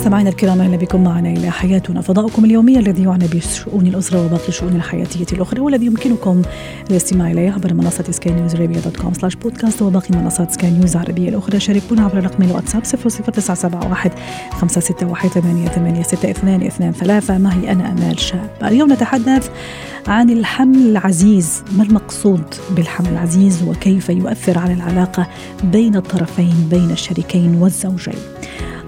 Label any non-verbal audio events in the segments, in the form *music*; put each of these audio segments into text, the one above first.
مستمعينا الكرام أهلا بكم معنا إلى حياتنا فضاؤكم اليومي الذي يعنى بشؤون الاسره وباقي الشؤون الحياتيه الاخرى والذي يمكنكم الاستماع اليه عبر منصه سكاي نيوز عربيه dot com slash بودكاست وباقي منصات سكاي نيوز العربيه الاخرى شاركونا عبر رقم الواتساب 00971 561 886223 معي أنا امال شاب اليوم نتحدث عن الحمل العزيز ما المقصود بالحمل العزيز وكيف يؤثر على العلاقه بين الطرفين بين الشريكين والزوجين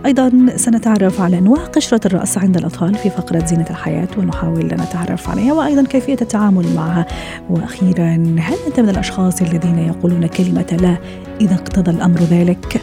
أيضا سنتعرف على أنواع قشرة الرأس عند الأطفال في فقرة زينة الحياة ونحاول نتعرف عليها وأيضا كيفية التعامل معها وأخيرا هل أنت من الأشخاص الذين يقولون كلمة لا إذا اقتضى الأمر ذلك؟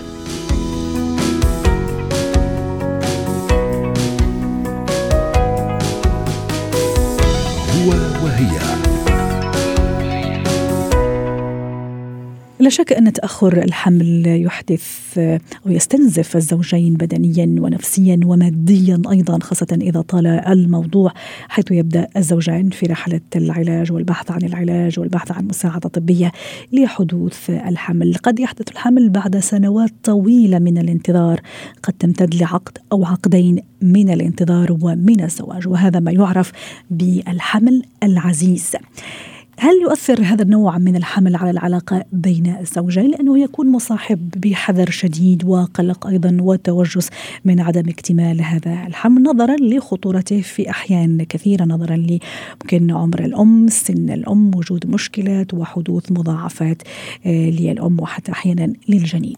لا شك أن تأخر الحمل يحدث أو يستنزف الزوجين بدنيا ونفسيا وماديا أيضا خاصة إذا طال الموضوع حيث يبدأ الزوجان في رحلة العلاج والبحث عن العلاج والبحث عن مساعدة طبية لحدوث الحمل. قد يحدث الحمل بعد سنوات طويلة من الانتظار. قد تمتد لعقد أو عقدين من الانتظار ومن الزواج وهذا ما يعرف بالحمل العزيز. هل يؤثر هذا النوع من الحمل على العلاقة بين الزوجين؟ لأنه يكون مصاحب بحذر شديد وقلق أيضا وتوجس من عدم اكتمال هذا الحمل نظرا لخطورته في أحيان كثيرة نظرا لممكن عمر الأم سن الأم وجود مشكلات وحدوث مضاعفات آه، للأم وحتى أحيانا للجنين.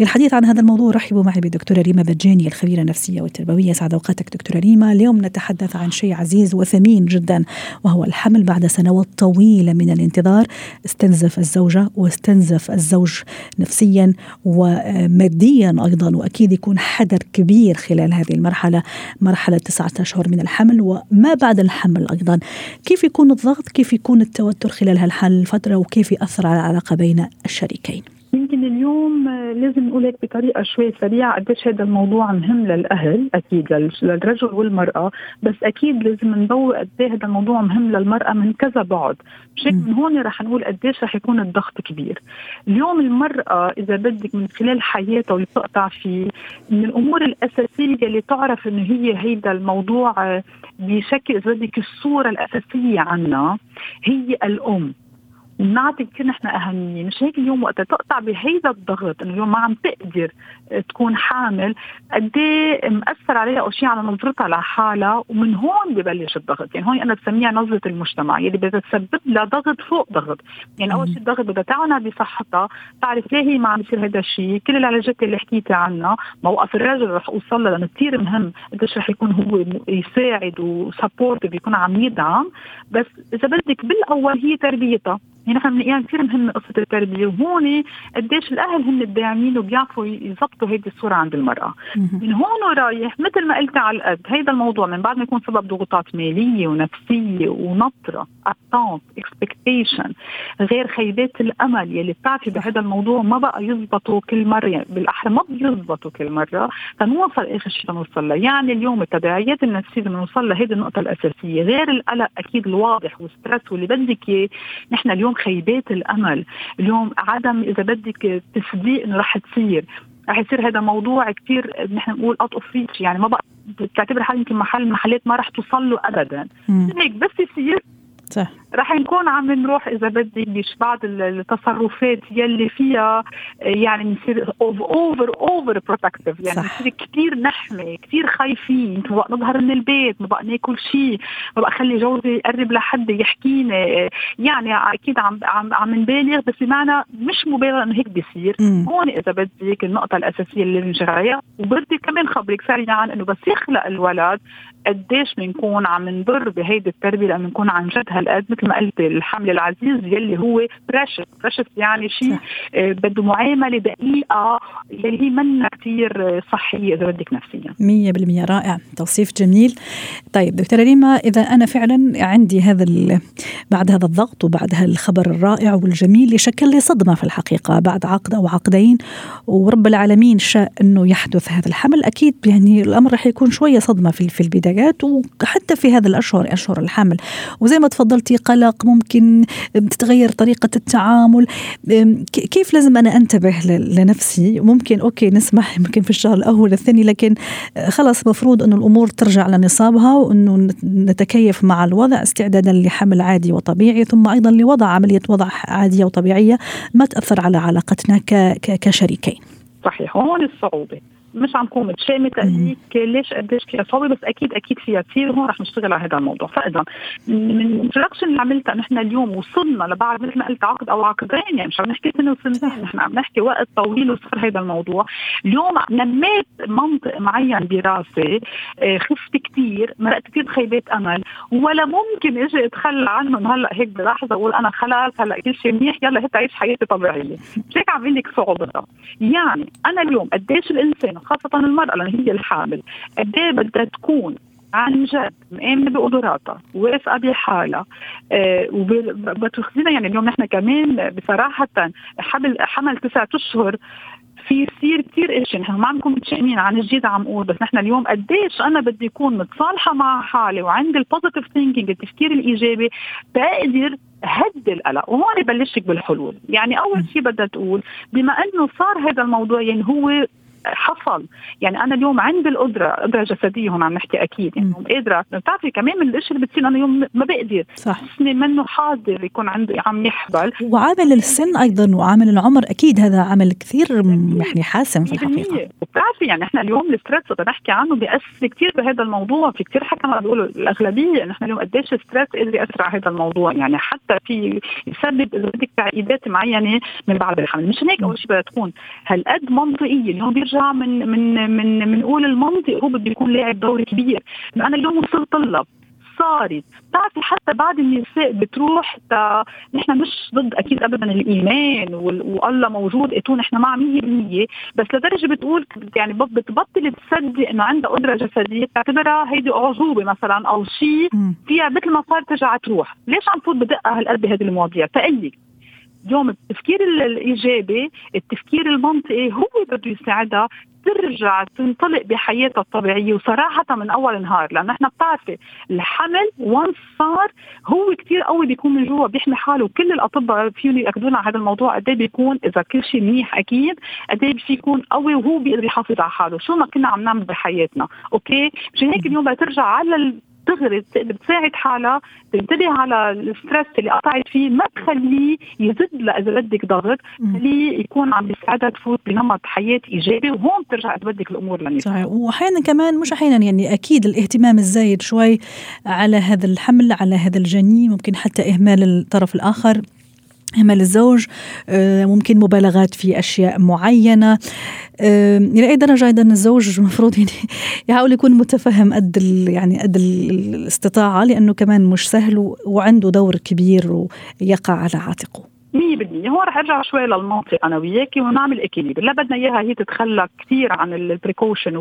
للحديث عن هذا الموضوع رحبوا معي بالدكتورة ريما بجاني الخبيرة النفسية والتربوية. سعد أوقاتك دكتورة ريما. اليوم نتحدث عن شيء عزيز وثمين جدا وهو الحمل بعد سنوات طويلة. من الانتظار. استنزف الزوجة واستنزف الزوج نفسيا وماديا أيضا وأكيد يكون حذر كبير خلال هذه المرحلة مرحلة تسعة أشهر من الحمل وما بعد الحمل أيضا. كيف يكون الضغط؟ كيف يكون التوتر خلال هالفترة وكيف يأثر على العلاقة بين الشريكين؟ يمكن اليوم لازم نقول هيك بطريقة شوي سريعة قديش هذا الموضوع مهم للأهل أكيد للرجل والمرأة بس أكيد لازم نضوي قد إيه هذا الموضوع مهم للمرأة من كذا بعد. مشان من هون رح نقول قديش رح يكون الضغط كبير. اليوم المرأة إذا بدك من خلال حياتها واللي بتقطع فيه من الأمور الأساسية اللي تعرف إنه هي هيدا الموضوع بشكل إذا بدك الصورة الأساسية عنا هي الأم. بنعطي كثير نحن أهمية. مش هيك اليوم وقت تقطع بهيدا الضغط إنه اليوم ما عم تقدر تكون حامل. قد إيه مأثر عليها أو شيء على نظرتها لحالها ومن هون ببلش الضغط. يعني هون أنا بسميها نظرة المجتمع يلي بدها تسبب لها ضغط فوق ضغط. يعني أول شيء الضغط بدها تعنى بصحتها تعرف ليه هي ما عم يصير هذا الشيء. كل العلاجات اللي حكيتي عنها موقف الرجل رح أوصل لها لأنه كثير مهم قديش رح يكون هو يساعد و supportive يكون عم يدعم. بس إذا بدك بالأول هي تربيتها. يعني نحن يعني كثير مهمه قصة التربية وهون قديش الأهل هن الداعمين وبيعرفوا يظبطوا هيدي الصورة عند المرأة. من هون ورايح مثل ما قلت على القد هيدا الموضوع من بعد ما يكون سبب ضغوطات مالية ونفسية ونطرة attente expectation غير خيبات الأمل يلي بتعرفي بهذا الموضوع ما بقى يزبطوا كل مرة يعني بالأحرى ما بيزبطوا كل مرة تنوصل آخر شيء تنوصل لها يعني اليوم التداعيات النفسية بدنا نوصل لهيدي النقطة الأساسية. غير القلق أكيد الواضح وال stress واللي بدك إياه. نحن اليوم خيبات الأمل. اليوم عدم إذا بدك تصديق إنه رح تصير. رح يصير هذا موضوع كثير نحن نقول out of reach يعني ما بقى بتعتبر حالك يمكن محل محلات ما رح توصل له ابدا. هيك بس يصير صح. رح نكون عم نروح إذا بدك ببعض التصرفات يلي فيها يعني نصير over overprotective يعني نصير كثير نحمي كثير خايفين. ما بقى نظهر من البيت ما بقى ناكل شيء ما بقى خلي جوزي يقرب لحد يحكيني. يعني أكيد عم عم عم نبالغ بس بمعنى مش مبالغة إنه هيك بيصير. هون إذا بدك النقطة الأساسية اللي بنشتغل عليها. وبدي كمان خبرك سريعا إنه بس يخلق الولد قديش بنكون عم نضر بهيدي التربية لما نكون عن جد هالقد مثل ما قلت الحمل العزيز يلي هو precious precious يعني شيء آه، بده معاملة دقيقة يلي هي منا كثير صحية إذا بدك نفسيا. 100% رائع. توصيف جميل. طيب دكتورة ريما إذا أنا فعلا عندي هذا بعد هذا الضغط وبعد هالخبر الرائع والجميل اللي شكل لي صدمة في الحقيقة بعد عقد أو عقدين ورب العالمين شاء إنه يحدث هذا الحمل أكيد يعني الأمر رح يكون شوية صدمة في في البدايات وحتى في هذا الأشهر أشهر الحمل. وزي ما تفضلتي قلق ممكن تتغير طريقة التعامل. كيف لازم أنا أنتبه لنفسي؟ ممكن أوكي نسمح *laughs* يمكن في الشهر الأول الثاني لكن خلاص مفروض انه الأمور ترجع لنصابها وانه نتكيف مع الوضع استعدادا لحمل عادي وطبيعي ثم أيضا لوضع عملية وضع عادية وطبيعية ما تأثر على علاقتنا كشريكين. صحيح. هون الصعوبة. مش عم كون متشامته هيك ليش قديش فيها صعوبه بس أكيد أكيد فيها تصير هون رح نشتغل على هذا الموضوع. فإذا من الانتراكشن اللي عملتها نحن اليوم وصلنا لبعد مثل ما قلت عقد أو عقدين يعني مش عم نحكي سنة وسنتين نحن عم نحكي وقت طويل وصار هذا الموضوع. اليوم نميت منطق معين براسي آه، خفت كثير مرقت كثير بخيبات أمل ولا ممكن إجي أتخلى عنهم. هلأ هيك بلحظه أقول أنا خلاص هلأ كل شيء منيح يلا هيك عيش حياتي طبيعية. مش هيك عم لك صعوبتها. يعني أنا اليوم قديش الإنسان خاصة المرأة لأن هي الحامل. قد إيه بدها تكون عن جد مآمنة بقدراتها واثقة بحالها آه وبتخزينا يعني اليوم نحن كمان بصراحة حمل حمل تسعة أشهر في يصير كثير اشياء نحن ما عم نكون متشائمين عن جديد عم أقول بس نحن اليوم قديش أنا بدي أكون متصالحة مع حالي وعندي ال positive thinking التفكير الإيجابي بقدر هدي القلق. وهون بلشك بالحلول. يعني أول شيء بدها تقول بما إنه صار هذا الموضوع يعني هو حصل. يعني أنا اليوم عندي القدرة قدرة جسدية هون عم نحكي أكيد يعني قادرة. بتعرفي كمان من الأشياء اللي بتصير أنا اليوم ما بقدر. صح. منه حاضر يكون عنده عم يحبل وعامل السن أيضا وعامل العمر أكيد هذا عامل كثير يعني حاسم في الحقيقة. بتعرفي يعني إحنا اليوم ال stress اذا نحكي عنه بيأثر كثير بهذا الموضوع. في كثير حكى بيقولوا الأغلبية نحن اليوم قديش stress قدر يأثر على هذا الموضوع. يعني حتى في يسبب إذا بدك تعقيدات معينة من بعد الحمل مش هيك أول شيء بدها تكون. هالقد منطقية. اليوم بيرجع من من من بنقول المنطق هو بده يكون لاعب دور كبير. أنا اليوم وصلت طلب صارت. بتعرفي حتى بعد النساء بتروح تا نحن مش ضد أكيد ابدا الإيمان والله موجود. اتو نحن مع 100% بس لدرجة بتقول يعني بتبطل تصدق إنه عندها قدرة جسدية بتعتبرها هيدي أعجوبة مثلا أو شيء. فيها مثل ما صار ترجع تروح. ليش عم تفوت بدقة هالقد بهذه المواضيع؟ تقلي اليوم التفكير الإيجابي التفكير المنطقي هو بده يساعدها ترجع تنطلق بحياتها الطبيعية. وصراحة من أول نهار لأنه إحنا بتعرفي الحمل once صار هو كثير قوي بيكون من جوا بيحمي حاله. وكل الأطباء فيهم ياكدونا على هذا الموضوع قد إيه بيكون إذا كل شيء منيح أكيد قد إيه بيكون قوي وهو بيقدر يحافظ على حاله. شو ما كنا عم نعمل بحياتنا okay؟ مشان هيك اليوم بدها ترجع على تغرد بتساعد حالها تنتبه على الستريس اللي قطعت فيه ما تخليه يزيد لها اذا بدك ضغط خليه يكون عم بيساعدها تفوت بنمط حياة إيجابي وهون بترجع تبدك الأمور لنفسها صحيح. واحيانا كمان مش أحيانا يعني أكيد الاهتمام الزايد شوي على هذا الحمل على هذا الجنين ممكن حتى إهمال الطرف الآخر. إهمال الزوج آه، ممكن مبالغات في أشياء معينة. آه، إلى أي درجة أيضا الزوج المفروض *laughs* يعني يحاول يكون متفهم قد يعني قد الاستطاعة لأنه كمان مش سهل وعنده دور كبير ويقع على عاتقه. 100% هو رح ارجع شوي للمنطق أنا وياكي ونعمل équilibre لا بدنا إياها هي تتخلى كثير عن ال precaution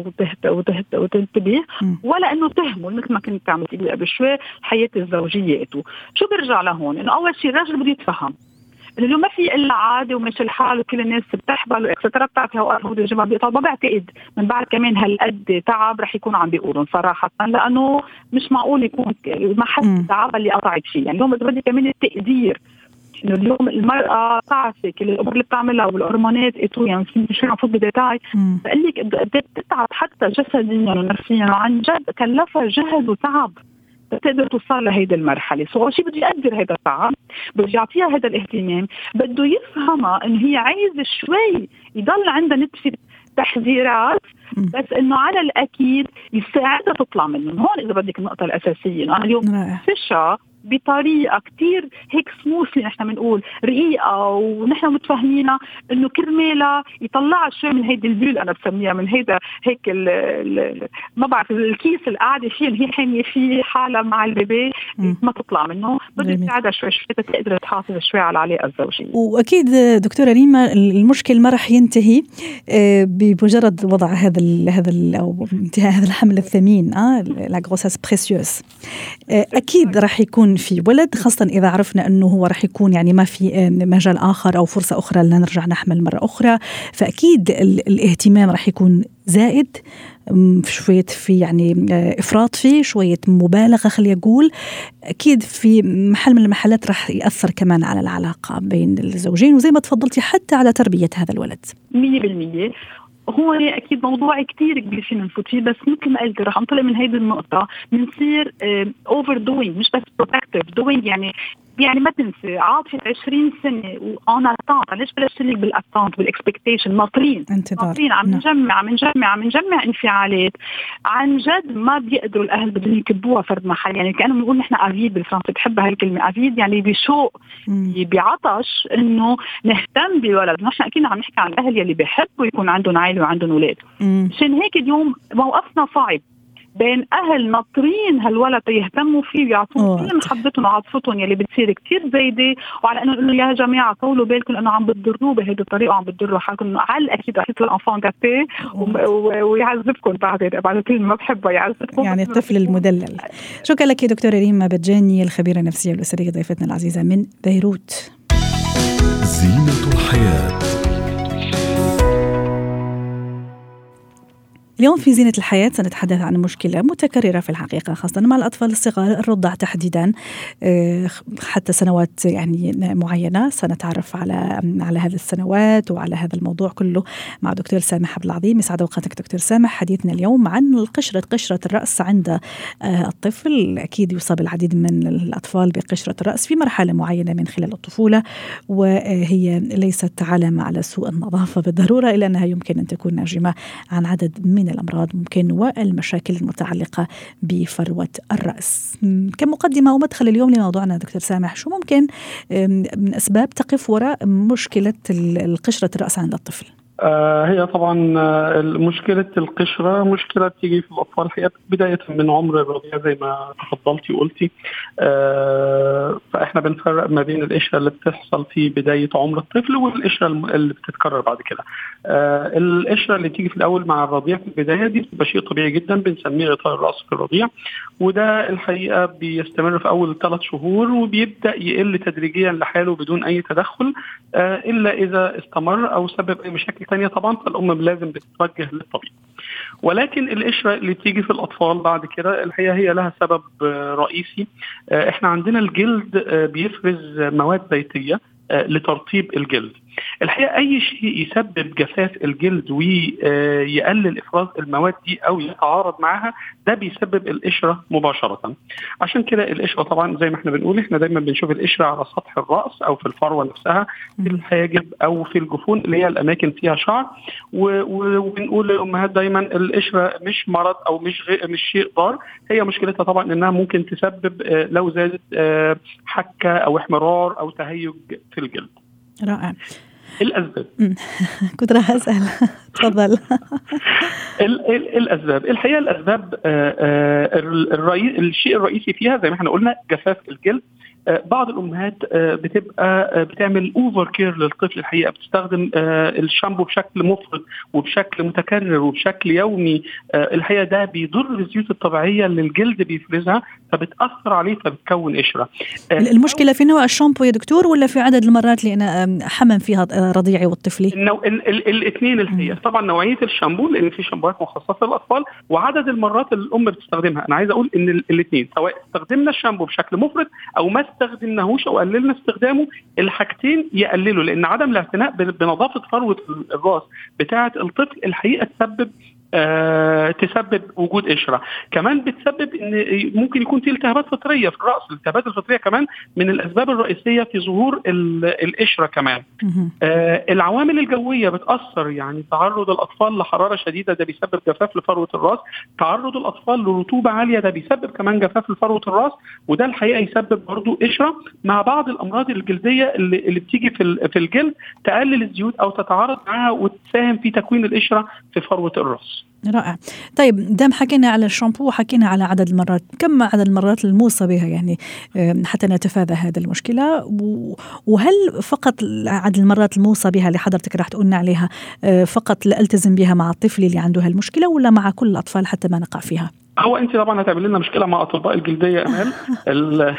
وتنتبه. ولا إنه تهمل مثل ما كنت تعمل قبل شوي الحياة الزوجية شو بيرجع لهون؟ إنه أول شيء الرجل بده يتفهم. اليوم ما في إلا عادي وماشي الحال وكل الناس بتحبل و etcetera بتعرفي اوقات هود الجمعه بيقطعوا. ما بعتقد من بعد كمان هالقد تعب رح يكون عم بيقولوا صراحة لأنه مش معقول يكون ما حس التعب اللي قطعت فيه يعني اليوم بدي كمان التقدير. إنه اليوم المرأة تعرفي كل الأمور اللي بتعملها والهرمونات et tout يعني عم فوت بديتاي. بقول لك قد إيه بتتعب حتى جسديا ونفسيا وعن جد كلفها جهد وتعب. تقدر توصل لهيدي المرحلة. so شيء بده يقدر هذا التعب بده يعطيها هذا الاهتمام بده يفهمها انه هي عايزة شوي يضل عندها نتفة تحذيرات بس إنه على الأكيد يساعدها تطلع منهم. هون إذا بدك النقطة الأساسية إنه أنا اليوم فيشا بطريقة كثير هيك سموثلي نحن بنقول رقيقة ونحن متفاهمينها إنه كرمالها يطلعها شوي من هيدي البيول أنا بسميها من هيدا هيك ال ال ما بعرف الكيس اللي قاعدة فيه اللي هي حامية فيه حالها مع البيبي ما تطلع منه. بدها تساعدها شوي شوي تقدر تحافظ شوي على العلاقة الزوجية. وأكيد دكتورة ريما المشكل ما راح ينتهي آه، بمجرد وضع هذا ال هذا ال أو انتهاء هذا الحمل الثمين آه لا غروساس بريسيوس أكيد راح يكون في ولد خاصة إذا عرفنا أنه هو راح يكون يعني ما في آه، مجال آخر أو فرصة أخرى لنرجع نحمل مرة أخرى. فأكيد الاهتمام راح يكون زائد. شوية في يعني آه، إفراط فيه شوية مبالغة خلي أقول. أكيد في محل من المحلات راح يأثر كمان على العلاقة بين الزوجين وزي ما تفضلتي حتى على تربية هذا الولد. 100% هو أكيد موضوع كثير كبير فينا نفوت فيه بس مثل ما قلت رح انطلق من هيدي النقطة بنصير overdoing مش بس protective doing يعني يعني ما تنسي عاطفة 20 سنة وأنا attente ليش بلشت لك بال attente بال expectation ناطرين. ناطرين. عم نعم. نجمع عم نجمع عم نجمع انفعالات. عن جد ما بيقدروا الأهل بدهم يكبوها فرد محل يعني كأنه بنقول نحن أفيد بالفرنسي بحب هاي الكلمة أفيد يعني بشوق بعطش إنه نهتم بالولد. نحن أكيد عم نحكي عن الأهل يلي بيحبوا يكون عندهم عائله وعندهم أولاد. مشان هيك اليوم موقفنا صعب. بين أهل ناطرين هالولد يهتموا فيه ويعطوه كل محبتهم وعاطفتهم يلي بتصير كثير زايدة. وعلى انه إنه يا جماعة طولوا بالكم إنه عم بتضروه بهيدي الطريقة وعم بتضروا حالكم إنه على أكيد رح يطلع انفون جاتيه ويعذبكم بعد بعد كلمه ما بحبها يعذبكم. يعني الطفل المدلل. شكرا لك دكتورة ريما بتجاني الخبيرة النفسية والاسريه ضيفتنا العزيزة من بيروت. زينة الحياة. اليوم في زينة الحياة سنتحدث عن مشكلة متكررة في الحقيقة خاصة مع الأطفال الصغار الرضع تحديدا آه، حتى سنوات يعني معينة سنتعرف على على هذه السنوات وعلى هذا الموضوع كله مع دكتور سامح عبد العظيم. يسعد أوقاتك دكتور سامح. حديثنا اليوم عن القشرة قشرة الرأس عند آه، الطفل. أكيد يصاب العديد من الأطفال بقشرة الرأس في مرحلة معينة من خلال الطفولة وهي ليست علامة على سوء النظافة. بالضرورة إلا أنها يمكن أن تكون ناجمة عن عدد من من الأمراض ممكن والمشاكل المتعلقة بفروة الرأس كمقدمة ومدخل اليوم لموضوعنا دكتور سامح شو ممكن من أسباب تقف وراء مشكلة قشرة الرأس عند الطفل؟ آه، هي طبعا آه، مشكلة القشرة مشكلة بتيجي في الأطفال هي بداية من عمر الرضيع زي ما تفضلتي وقلتي. آه، فإحنا بنفرق ما بين القشرة اللي بتحصل في بداية عمر الطفل والقشرة اللي بتتكرر بعد كده. القشرة اللي تيجي في الأول مع الرضيع في البداية دي بتبقى شيء طبيعي جدا بنسميه غطاء الرأس في الرضيع. وده الحقيقة بيستمر في أول ثلاث شهور وبيبدأ يقل تدريجيا لحاله بدون أي تدخل إلا إذا استمر أو سبب أي مشاكل ثانية طبعا فالام لازم بتتوجه للطبيب ولكن القشرة اللي بتيجي في الأطفال بعد كده الحقيقة هي لها سبب رئيسي. آه، إحنا عندنا الجلد آه، بيفرز مواد زيتيه آه، لترطيب الجلد. الحقيقة أي شيء يسبب جفاف الجلد ويقلل إفراز المواد دي أو يتعارض معها ده بيسبب القشرة مباشرة. عشان كده القشرة طبعا زي ما إحنا بنقول إحنا دايما بنشوف القشرة على سطح الرأس أو في الفروه نفسها في الحاجب أو في الجفون اللي هي الأماكن فيها شعر. وبنقول للأمهات دايما القشرة مش مرض أو مش مش شيء ضار. هي مشكلتها طبعا إنها ممكن تسبب آه، لو زادت آه، حكة أو احمرار أو تهيج في الجلد. رائع. الأسباب. *laughs* كنت راح أسأل. *laughs* تفضل. *laughs* الأسباب. الحقيقة الأسباب آه، آه، الشيء الرئيسي فيها زي ما إحنا قلنا جفاف الجلد بعض الأمهات آه، بتبقى آه، بتعمل over care للطفل الحقيقة بتستخدم الشامبو بشكل مفرط وبشكل متكرر وبشكل يومي الحقيقة ده بيضر الزيوت الطبيعية اللي الجلد بيفرزها فبتأثر عليه فبتكون قشرة. المشكلة في نوع الشامبو يا دكتور ولا في عدد المرات اللي أنا حمم فيها رضيعي والطفلي؟ الاثنين الحقيقة. طبعا نوعية الشامبو لأن في شامبوهات مخصصة للأطفال وعدد المرات اللي الأم بتستخدمها. أنا عايز أقول إن الاثنين سواء استخدمنا الشامبو بشكل مفرط أو ما استخدمناهوش أو قللنا استخدامه الحاجتين يقللوا لأن عدم الاعتناء بنظافة فروة الرأس بتاعة الطفل الحقيقة تسبب تسبب وجود قشره كمان بتسبب إن ممكن يكون في التهابات فطريه في الراس الالتهابات الفطرية كمان من الأسباب الرئيسية في ظهور القشره كمان. آه العوامل الجوية بتأثر يعني تعرض الأطفال لحرارة شديدة ده بيسبب جفاف لفروة الرأس. تعرض الأطفال لرطوبة عالية ده بيسبب كمان جفاف لفروة الرأس وده الحقيقة يسبب برضه قشره مع بعض الأمراض الجلدية اللي, اللي بتيجي في في الجلد تقلل الزيوت أو تتعارض معها وتساهم في تكوين القشره في فروة الرأس. رائع طيب دام حكينا على الشامبو وحكينا على عدد المرات كم عدد المرات الموصى بها يعني حتى نتفادى هذا المشكلة وهل فقط عدد المرات الموصى بها اللي حضرتك راح تقولنا عليها فقط لألتزم بها مع الطفل اللي عنده هالمشكلة ولا مع كل الأطفال حتى ما نقع فيها؟ هو انت طبعا هتعمل لنا مشكلة مع أطباء الجلدية أمال؟ *laughs*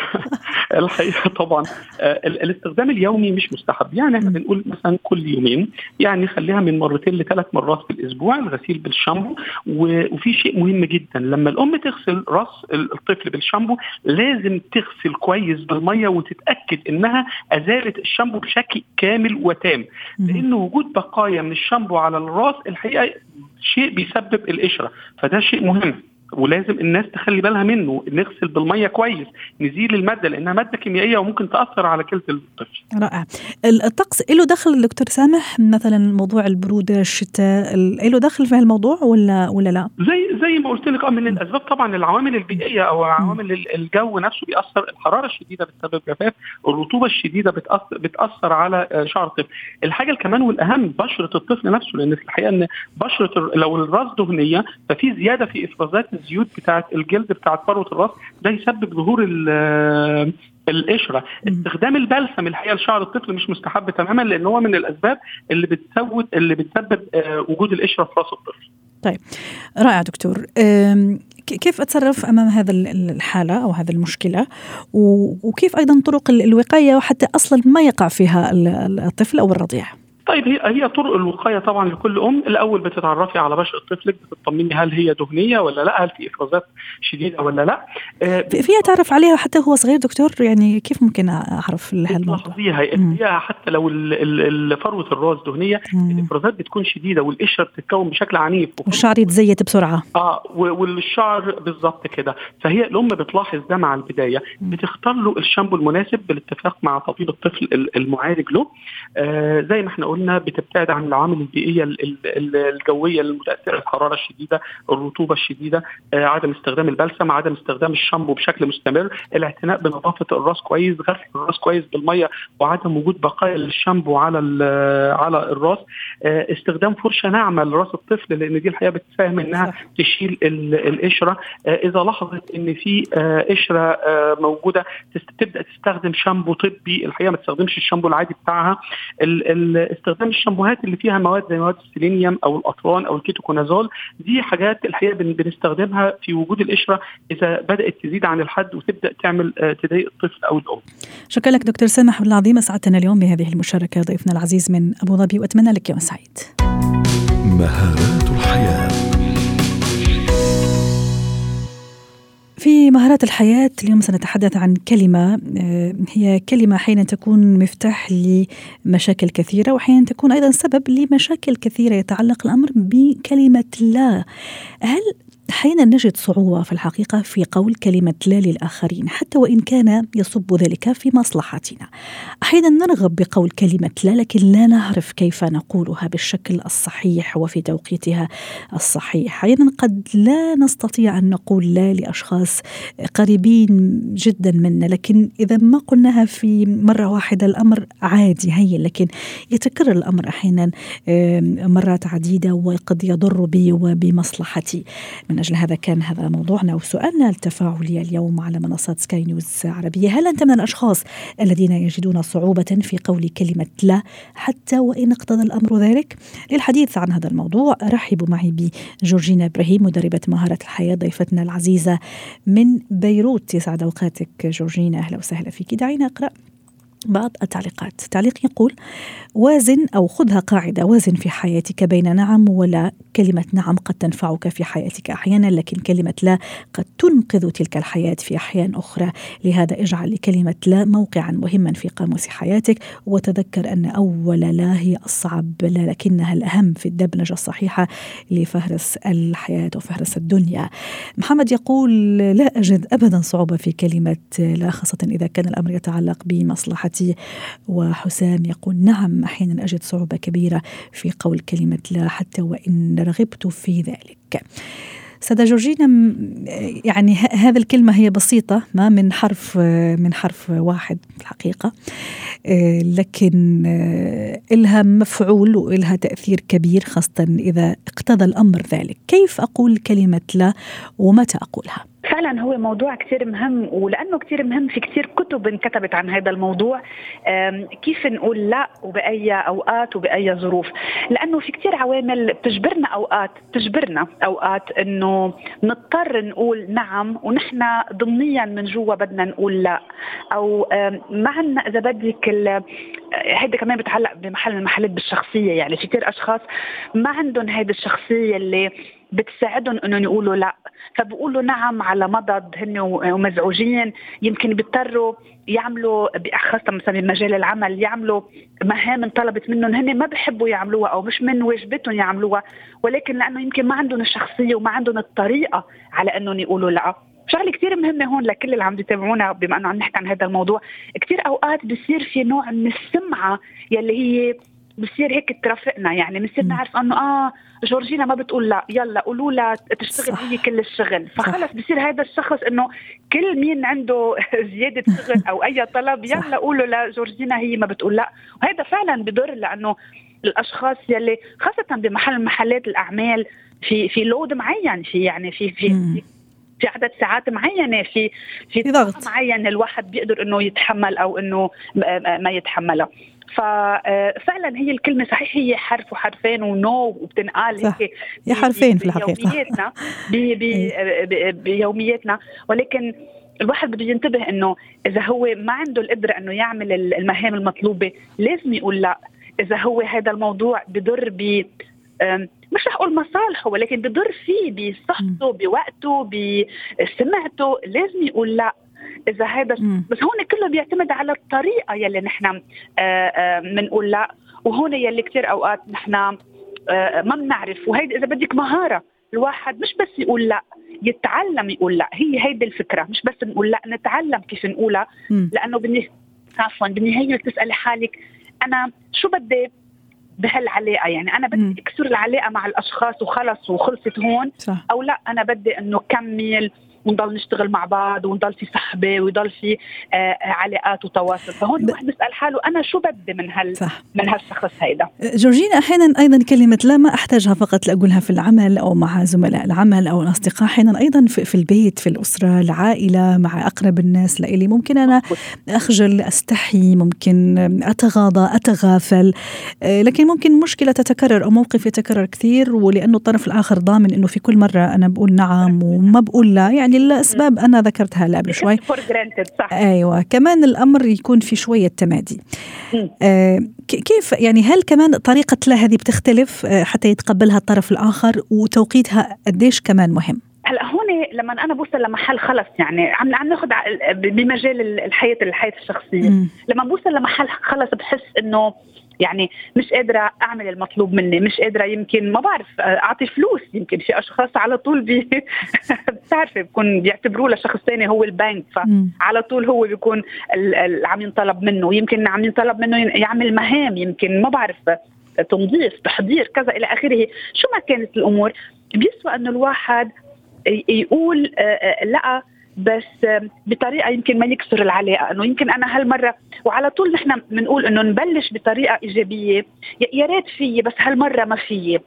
*laughs* الحقيقة طبعا الاستخدام اليومي مش مستحب. يعني إحنا بنقول مثلا كل يومين يعني خليها من مرتين لثلاث مرات في الأسبوع الغسيل بالشامبو. وفي شيء مهم جدا لما الأم تغسل راس الطفل بالشامبو لازم تغسل كويس بالمية وتتأكد إنها أزالت الشامبو بشكل كامل وتام. لأن وجود بقايا من الشامبو على الراس الحقيقة شيء بيسبب القشره فده شيء مهم. ولازم الناس تخلي بالها منه نغسل بالمية كويس نزيل المادة لأنها مادة كيميائية وممكن تأثر على كلى الطفل. رائع. الطقس له دخل دكتور سامح مثلا موضوع البرودة الشتاء له دخل في هالموضوع ولا ولا لا؟ زي زي ما قلت لك آه من الأسباب طبعا العوامل البيئية أو عوامل الجو نفسه بيأثر الحرارة الشديدة بتسبب جفاف، الرطوبة الشديدة بتأثر بتأثر على شعر الطفل. الحاجة كمان والأهم بشرة الطفل نفسه لأن في الحقيقة إن بشرة لو الراس دهنية ففي زيادة في إفرازات الزيوت بتاعه الجلد بتاعه فروة الراس ده يسبب ظهور القشرة. استخدام البلسم الحقيقة لشعر الطفل مش مستحب تماما لأن هو من الأسباب اللي بتسود اللي بتسبب وجود القشرة في رأس الطفل. طيب. رائع دكتور. كيف أتصرف أمام هذا الحالة أو هذه المشكلة؟ وكيف أيضا طرق الوقاية وحتى أصلا ما يقع فيها الطفل أو الرضيع؟ طيب هي هي طرق الوقاية طبعا لكل أم. الأول بتتعرفي على بشره طفلك بتطمني هل هي دهنية ولا لا هل في إفرازات شديدة ولا لا. آه فيها تعرف عليها حتى هو صغير دكتور؟ يعني كيف ممكن أعرف هالموضوع؟ هي حتى لو فروة الراس دهنية الإفرازات بتكون شديدة والقشره بتتكون بشكل عنيف. والشعر يتزيت بسرعة. آه والشعر بالظبط كده. فهي الأم بتلاحظ ده مع البداية. بتختار له الشامبو المناسب بالاتفاق مع طبيب الطفل المعالج له. آه زي ما إحنا قلنا بتبتعد عن العوامل البيئية الجوية المتأثرة الحراره الشديدة الرطوبة الشديدة آه عدم استخدام البلسم عدم استخدام الشامبو بشكل مستمر الاعتناء بنظافة الراس كويس غسل الراس كويس بالمية وعدم وجود بقايا للشامبو على على الراس. آه استخدام فرشة ناعمة لراس الطفل لأن دي الحقيقة بتساهم إنها تشيل القشرة. آه إذا لاحظت إن في قشرة موجودة تبدأ تستخدم شامبو طبي الحقيقة ما تستخدمش الشامبو العادي بتاعها. استخدام الشامبوهات اللي فيها مواد زي مواد السيلينيوم أو الاطران أو الكيتوكونازول دي حاجات الحقيقة بنستخدمها في وجود القشرة إذا بدأت تزيد عن الحد وتبدأ تعمل تضايق الطفل أو الأم. شكرا لك دكتور سامح العظيم اسعدتنا اليوم بهذه المشاركة ضيفنا العزيز من أبو ظبي وأتمنى لك يوم سعيد. مهارات الحياة في مهارات الحياة اليوم سنتحدث عن كلمة هي كلمة أحيانا تكون مفتاح لمشاكل كثيرة وأحيانا تكون أيضا سبب لمشاكل كثيرة يتعلق الأمر بكلمة لا. هل أحيانا نجد صعوبة في الحقيقة في قول كلمة لا للآخرين حتى وإن كان يصب ذلك في مصلحتنا. أحيانا نرغب بقول كلمة لا لكن لا نعرف كيف نقولها بالشكل الصحيح وفي توقيتها الصحيح. أحيانا قد لا نستطيع أن نقول لا لأشخاص قريبين جدا منا لكن إذا ما قلناها في مرة واحدة الأمر عادي هين. لكن يتكرر الأمر أحيانا مرات عديدة وقد يضر بي وبمصلحتي. من أجل هذا كان هذا موضوعنا وسؤالنا التفاعلي اليوم على منصات سكاي نيوز عربية. هل أنت من الأشخاص الذين يجدون صعوبة في قول كلمة لا حتى وإن اقتضى الأمر ذلك؟ للحديث عن هذا الموضوع رحبوا معي بجورجينا إبراهيم مدربة مهارة الحياة ضيفتنا العزيزة من بيروت. يسعد أوقاتك جورجينا. أهلا وسهلا فيك. دعينا أقرأ. بعض التعليقات. تعليق يقول وازن أو خذها قاعدة وازن في حياتك بين نعم ولا. كلمة نعم قد تنفعك في حياتك أحيانا لكن كلمة لا قد تنقذ تلك الحياة في أحيان أخرى. لهذا اجعل لكلمة لا موقعا مهما في قاموس حياتك وتذكر أن أول لا هي الصعب لا لكنها الأهم في الدبلجة الصحيحة لفهرس الحياة وفهرس الدنيا. محمد يقول لا أجد أبدا صعوبة في كلمة لا خاصة إذا كان الأمر يتعلق بمصلحتي وحسام يقول نعم أحيانا أجد صعوبة كبيرة في قول كلمة لا حتى وإن رغبت في ذلك سادة جورجينا يعني هذه الكلمة هي بسيطة ما من حرف من حرف واحد في الحقيقة آه، لكن آه، إلها مفعول وإلها تأثير كبير خاصة إذا اقتضى الأمر ذلك كيف أقول كلمة لا ومتى أقولها؟ فعلا هو موضوع كثير مهم ولأنه كثير مهم في كثير كتب انكتبت عن هذا الموضوع كيف نقول لا وبأي أوقات وبأي ظروف. لأنه في كثير عوامل بتجبرنا أوقات تجبرنا أوقات إنه نضطر نقول نعم ونحن ضمنيا من جوا بدنا نقول لا. أو ما عندنا إذا بدك هيدا كمان بتعلق بمحل المحلات بالشخصية يعني في كثير أشخاص ما عندهم هيدي الشخصية اللي بتساعدهم إنهم يقولوا لا. فبقولوا نعم على مضض هن ومزعوجين. يمكن بيضطروا يعملوا خاصة مثلا بمجال العمل يعملوا مهام انطلبت منهم. هن ما بحبوا يعملوها أو مش من واجبتهم يعملوها. ولكن لأنه يمكن ما عندهم الشخصية وما عندهم الطريقة على إنهم يقولوا لا. شغلة كثير مهمة هون لكل اللي عم يتابعونا بما إنه عم نحكي عن هذا الموضوع. كثير أوقات بصير في نوع من السمعة يلي هي بصير هيك ترافقنا يعني بنصير نعرف إنه آه جورجينا ما بتقول لا يلا قولوا لها تشتغل هي كل الشغل. فخلص بصير هذا الشخص إنه كل مين عنده *laughs* زيادة شغل أو أي طلب يلا قولوا لجورجينا هي ما بتقول لا. وهذا فعلا بضر لأنه الأشخاص يلي خاصة بمحل محلات الأعمال في في لود معين في يعني في في في عدد ساعات معينة في في ضغط. معين الواحد بيقدر إنه يتحمل أو إنه ما يتحملها. ففعلا هي الكلمة صحيح هي حرف وحرفين ونو وبتنقال هيك هي حرفين في الحقيقة. بيومياتنا. *laughs* بي بي إيه. بيومياتنا. ولكن الواحد بده ينتبه إنه إذا هو ما عنده القدرة إنه يعمل المهام المطلوبة لازم يقول لا. إذا هو هذا الموضوع بضر ب مش رح أقول مصالحه ولكن بضر فيه بصحته بوقته بسمعته لازم يقول لا. إذا هذا بس هون كله بيعتمد على الطريقة يلي نحن بنقول لا. وهون يلي كثير أوقات نحن ما بنعرف. وهيدي إذا بدك مهارة الواحد مش بس يقول لا يتعلم يقول لا. هي هيدي الفكرة. مش بس نقول لا نتعلم كيف نقولها. لأنه بالنهايه عفوا بالنهاية تسالي حالك أنا شو بدي بهالعلاقة؟ يعني أنا بدي أكسر العلاقة مع الأشخاص وخلص وخلصت هون؟ صح. أو لا أنا بدي إنه كمل ونضل نشتغل مع بعض ونضل في صحبة ويضل في آه، آه، علاقات وتواصل. فهون الواحد بيسأل حاله أنا شو بدي من هال صح. من هالشخص هيدا؟ جورجينا أحيانا أيضا كلمة لا ما أحتاجها فقط لأقولها في العمل أو مع زملاء العمل أو الأصدقاء أحيانا أيضا في, في البيت في الأسرة العائلة مع أقرب الناس لإلي. ممكن أنا أخجل أستحي ممكن أتغاضى أتغافل آه، لكن ممكن مشكلة تتكرر أو موقف يتكرر كثير ولأنه الطرف الآخر ضامن إنه في كل مرة أنا بقول نعم وما بقول لا. يعني للأسباب. أنا ذكرتها هلا قبل شوي. *laughs* صح. أيوه. كمان الأمر يكون في شوية تمادي. آه كيف يعني هل كمان طريقة لا هذه بتختلف؟ آه حتى يتقبلها الطرف الآخر وتوقيتها قديش كمان مهم؟ هلا هون لما أنا بوصل لمحل خلص يعني عم عم ناخذ بمجال الحياة الحياة الشخصية. مم. لما بوصل لمحل خلص بحس إنه يعني مش قادرة أعمل المطلوب مني مش قادرة يمكن ما بعرف أعطي فلوس يمكن في أشخاص على طول بي *laughs* بتعرفي بكون بيعتبروه لشخص ثاني هو البنك فعلى طول هو بيكون عم ينطلب منه يمكن عم ينطلب منه يعمل مهام يمكن ما بعرف تنظيف تحضير كذا إلى آخره. شو ما كانت الأمور؟ بيسوى إنه الواحد يقول لأ بس بطريقة يمكن ما يكسر العلاقة إنه يمكن أنا هالمرة وعلى طول نحن بنقول إنه نبلش بطريقة إيجابية يا ريت فيي بس هالمرة ما فيي.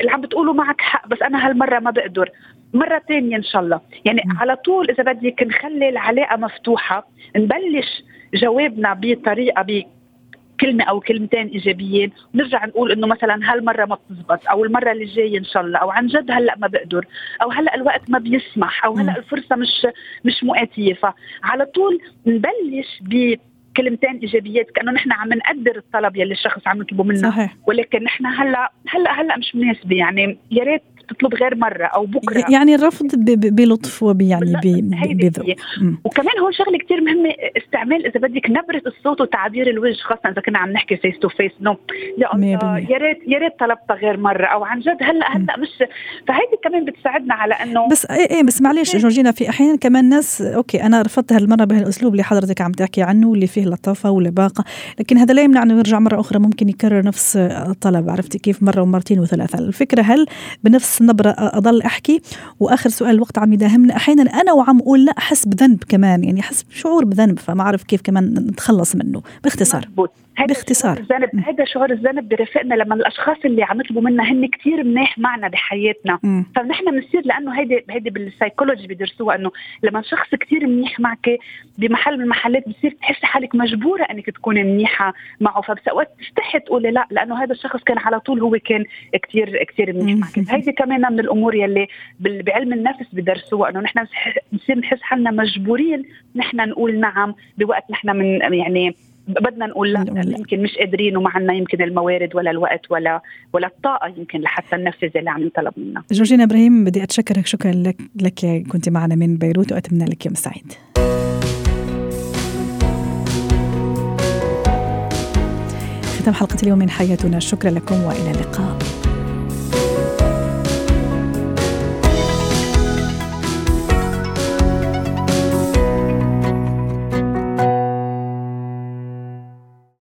اللي عم بتقولوا معك حق بس أنا هالمرة ما بقدر. مرة ثانية إن شاء الله. يعني مم. على طول إذا بدك نخلي العلاقة مفتوحة نبلش جوابنا بطريقة كلمة أو كلمتين إيجابيين نرجع نقول إنه مثلا هالمرة ما بتزبط أو المرة اللي جاية إن شاء الله أو عن جد هلأ ما بقدر أو هلأ الوقت ما بيسمح أو هلأ الفرصة مش مش مؤاتية فعلى طول نبلش ب كلمتين إيجابيات كأنه نحن عم نقدر الطلب يلي الشخص عم يطلبه منا صحيح. ولكن نحن هلأ هلأ هلأ مش مناسبة. يعني يا ريت تطلب غير مرة أو بكرة. يعني الرفض بلطف وبيعني بذوق. وكمان هون شغلة كثير مهمة استعمال إذا بدك نبرة الصوت وتعبير الوجه خاصة إذا كنا عم نحكي face to face no يا ريت يا ريت طلبتها غير مرة أو عن جد هلا هلأ مش فهيدي كمان بتساعدنا على إنه بس إيه إيه بس معلش جورجينا في أحيانا كمان ناس okay أنا رفضت هالمرة بهالأسلوب اللي حضرتك عم تحكي عنه اللي فيه لطافة ولباقة لكن هذا لا يمنع إنه يرجع مرة أخرى ممكن يكرر نفس الطلب عرفتي كيف؟ مرة ومرتين وثلاثة. الفكرة هل بنفس النبره أضل أحكي. وآخر سؤال الوقت عم يداهمنا أحيانا أنا وعم أقول لا أحس بذنب كمان يعني أحس بشعور بذنب فما أعرف كيف كمان نتخلص منه. باختصار. مزبوط. باختصار. الذنب هذا شعور الذنب برفقنا لما الأشخاص اللي عم يطلبوا منا هن كثير منيح معنا بحياتنا. فنحن بنصير لأنه هيدي هيدي بالسايكولوجي بيدرسوها إنه لما شخص كثير منيح معك بمحل من المحلات بتصير تحسي حالك مجبورة إنك تكوني منيحة معه. فبسوقت تستحي تقولي لا لأنه هذا الشخص كان على طول هو كان كثير كثير منيح معك. هيدي كمان من الأمور يلي بعلم النفس بدرسوها إنه نحن بنصير نحس حالنا مجبورين نحن نقول نعم بوقت نحن من يعني بدنا نقول لا يمكن مش قادرين وما عندنا يمكن الموارد ولا الوقت ولا ولا الطاقة يمكن لحتى ننفذ اللي عم ينطلب منا. جورجينا إبراهيم بدي أتشكرك شكرا لك لك كنت معنا من بيروت واتمنى لك يوم سعيد. ختام حلقة اليوم من حياتنا شكرا لكم وإلى اللقاء.